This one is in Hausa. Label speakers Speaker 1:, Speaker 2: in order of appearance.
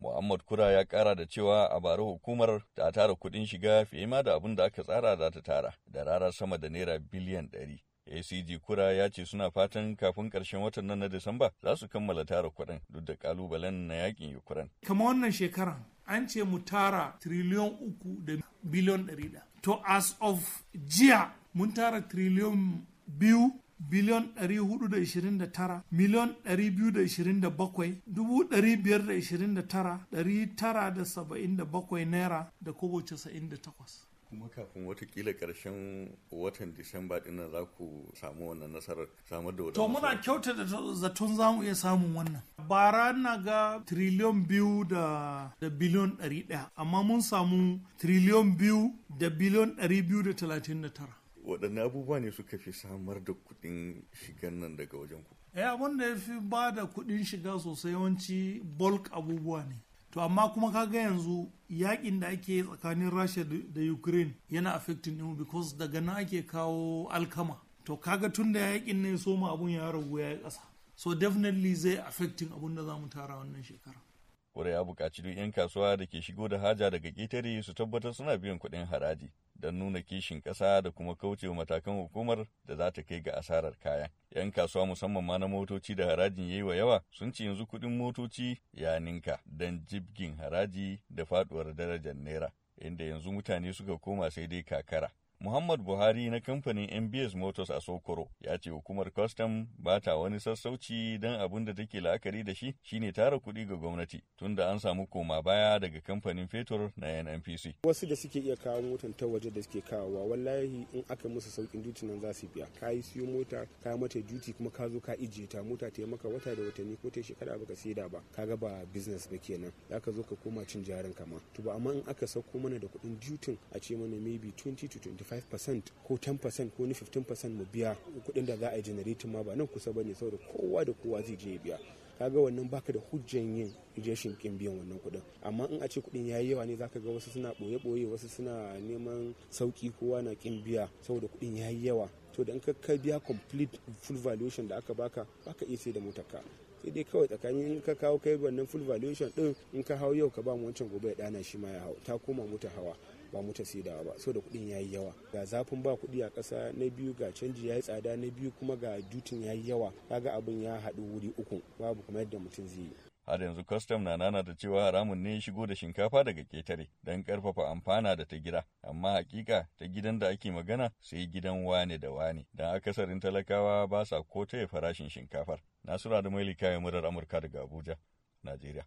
Speaker 1: Muhammad Kura ya kara da cewa a bara hukumar ta tara kuɗin shiga fiye ma da abin da aka tsara za ta tara da rara sama da naira biliyan ɗari. ACG Kura ya ce suna fatan kafin ƙarshen watan nan na Disamba za su kammala tara kuɗin duk da ƙalubalen na yaƙin Ukraine.
Speaker 2: Kama wannan shekaran an ce mu tara triliyon uku da biliyon ɗari. To as of jiya mun tara triliyon biyu biliyon 429 miliyon 227 dubu 529 977 naira da kobo 98
Speaker 1: kuma kafin wataƙila ƙarshen watan disamba ɗin nan za ku samu wannan nasarar samar da
Speaker 2: to muna kyauta da zaton za mu iya samun wannan. Bara na ga triliyon biyu da, da biliyon ɗari ɗaya amma mun samu triliyon biyu da biliyon ɗari biyu da talatin da tara.
Speaker 1: Waɗanne abubuwa ne suka fi samar da kuɗin shigan nan daga wajen ku?
Speaker 2: Eh abin da ya fi ba da kuɗin shiga sosai yawanci bulk abubuwa ne. To amma kuma kaga yanzu yaƙin da ake tsakanin rasha da ukraine yana affecting din because daga nan ake kawo alkama. To kaga tun da yaƙin ne soma abun ya ragu ya yi ƙasa. So definitely zai affecting abun da za mu tara wannan shekara.
Speaker 1: Kure ya buƙaci duk 'yan kasuwa da ke shigo da haja daga ƙetare su tabbatar suna biyan kuɗin haraji don nuna kishin ƙasa da kuma kaucewa matakan hukumar da za ta kai ga asarar kaya. 'Yan kasuwa musamman ma na motoci da harajin yayi wa yawa sun ce yanzu kuɗin motoci ya ninka don jibgin haraji da faɗuwar darajar naira, inda yanzu mutane suka koma sai dai kakara. Muhammad Buhari na kamfanin MBS Motors a Sokoro ya ce hukumar kwastam ba ta wani sassauci don abin da take la'akari da shi shine tara kuɗi ga gwamnati tunda an samu koma baya daga kamfanin fetur na NNPC.
Speaker 3: Wasu da suke iya kawo motan ta waje da suke kawowa wallahi in aka musu saukin duty nan za su biya. Ka yi siyo mota ka mata duty kuma ka zo ka ijiye ta mota ta maka wata da watanni ko ta shekara baka saida ba kaga ba business ba kenan za ka zo ka koma cin jarin kama. To ba amma in aka sauko mana da kuɗin duty a ce mana maybe 20 to 25 5% ko 10% ko ni 15% mu biya kuɗin da za a yi generating ma ba nan kusa ba ne saboda kowa da kowa zai je biya. Kaga wannan baka da hujjan yin rashin kin biyan wannan kuɗin. Amma in a ce kuɗin yayi yawa ne zaka ga wasu suna ɓoye ɓoye wasu suna neman sauƙi kowa na kin biya saboda kuɗin yayi yawa. To da in ka biya complete full valuation da aka baka baka iya sai da motarka. Sai dai kawai tsakanin in ka kawo kai wannan full valuation din in ka hau yau ka ba mu wancan gobe ya dana shi ma ya hau. Ta koma mota hawa ba mota saidawa ba so da kuɗin yayi yawa. Ga zafin ba kuɗi a ƙasa na biyu ga canji yayi tsada na biyu kuma ga dutin yayi yawa. Kaga abin ya haɗu wuri uku babu kuma yadda mutum zai yi.
Speaker 1: Har yanzu kwastam na nana da cewa haramun ne shigo da shinkafa daga ƙetare don ƙarfafa amfana da ta gida. Amma hakika ta gidan da ake magana sai gidan wane da wane. Don akasarin talakawa ba sa ko taya farashin shinkafar. Nasura da mailika ya murar amurka daga abuja najeriya.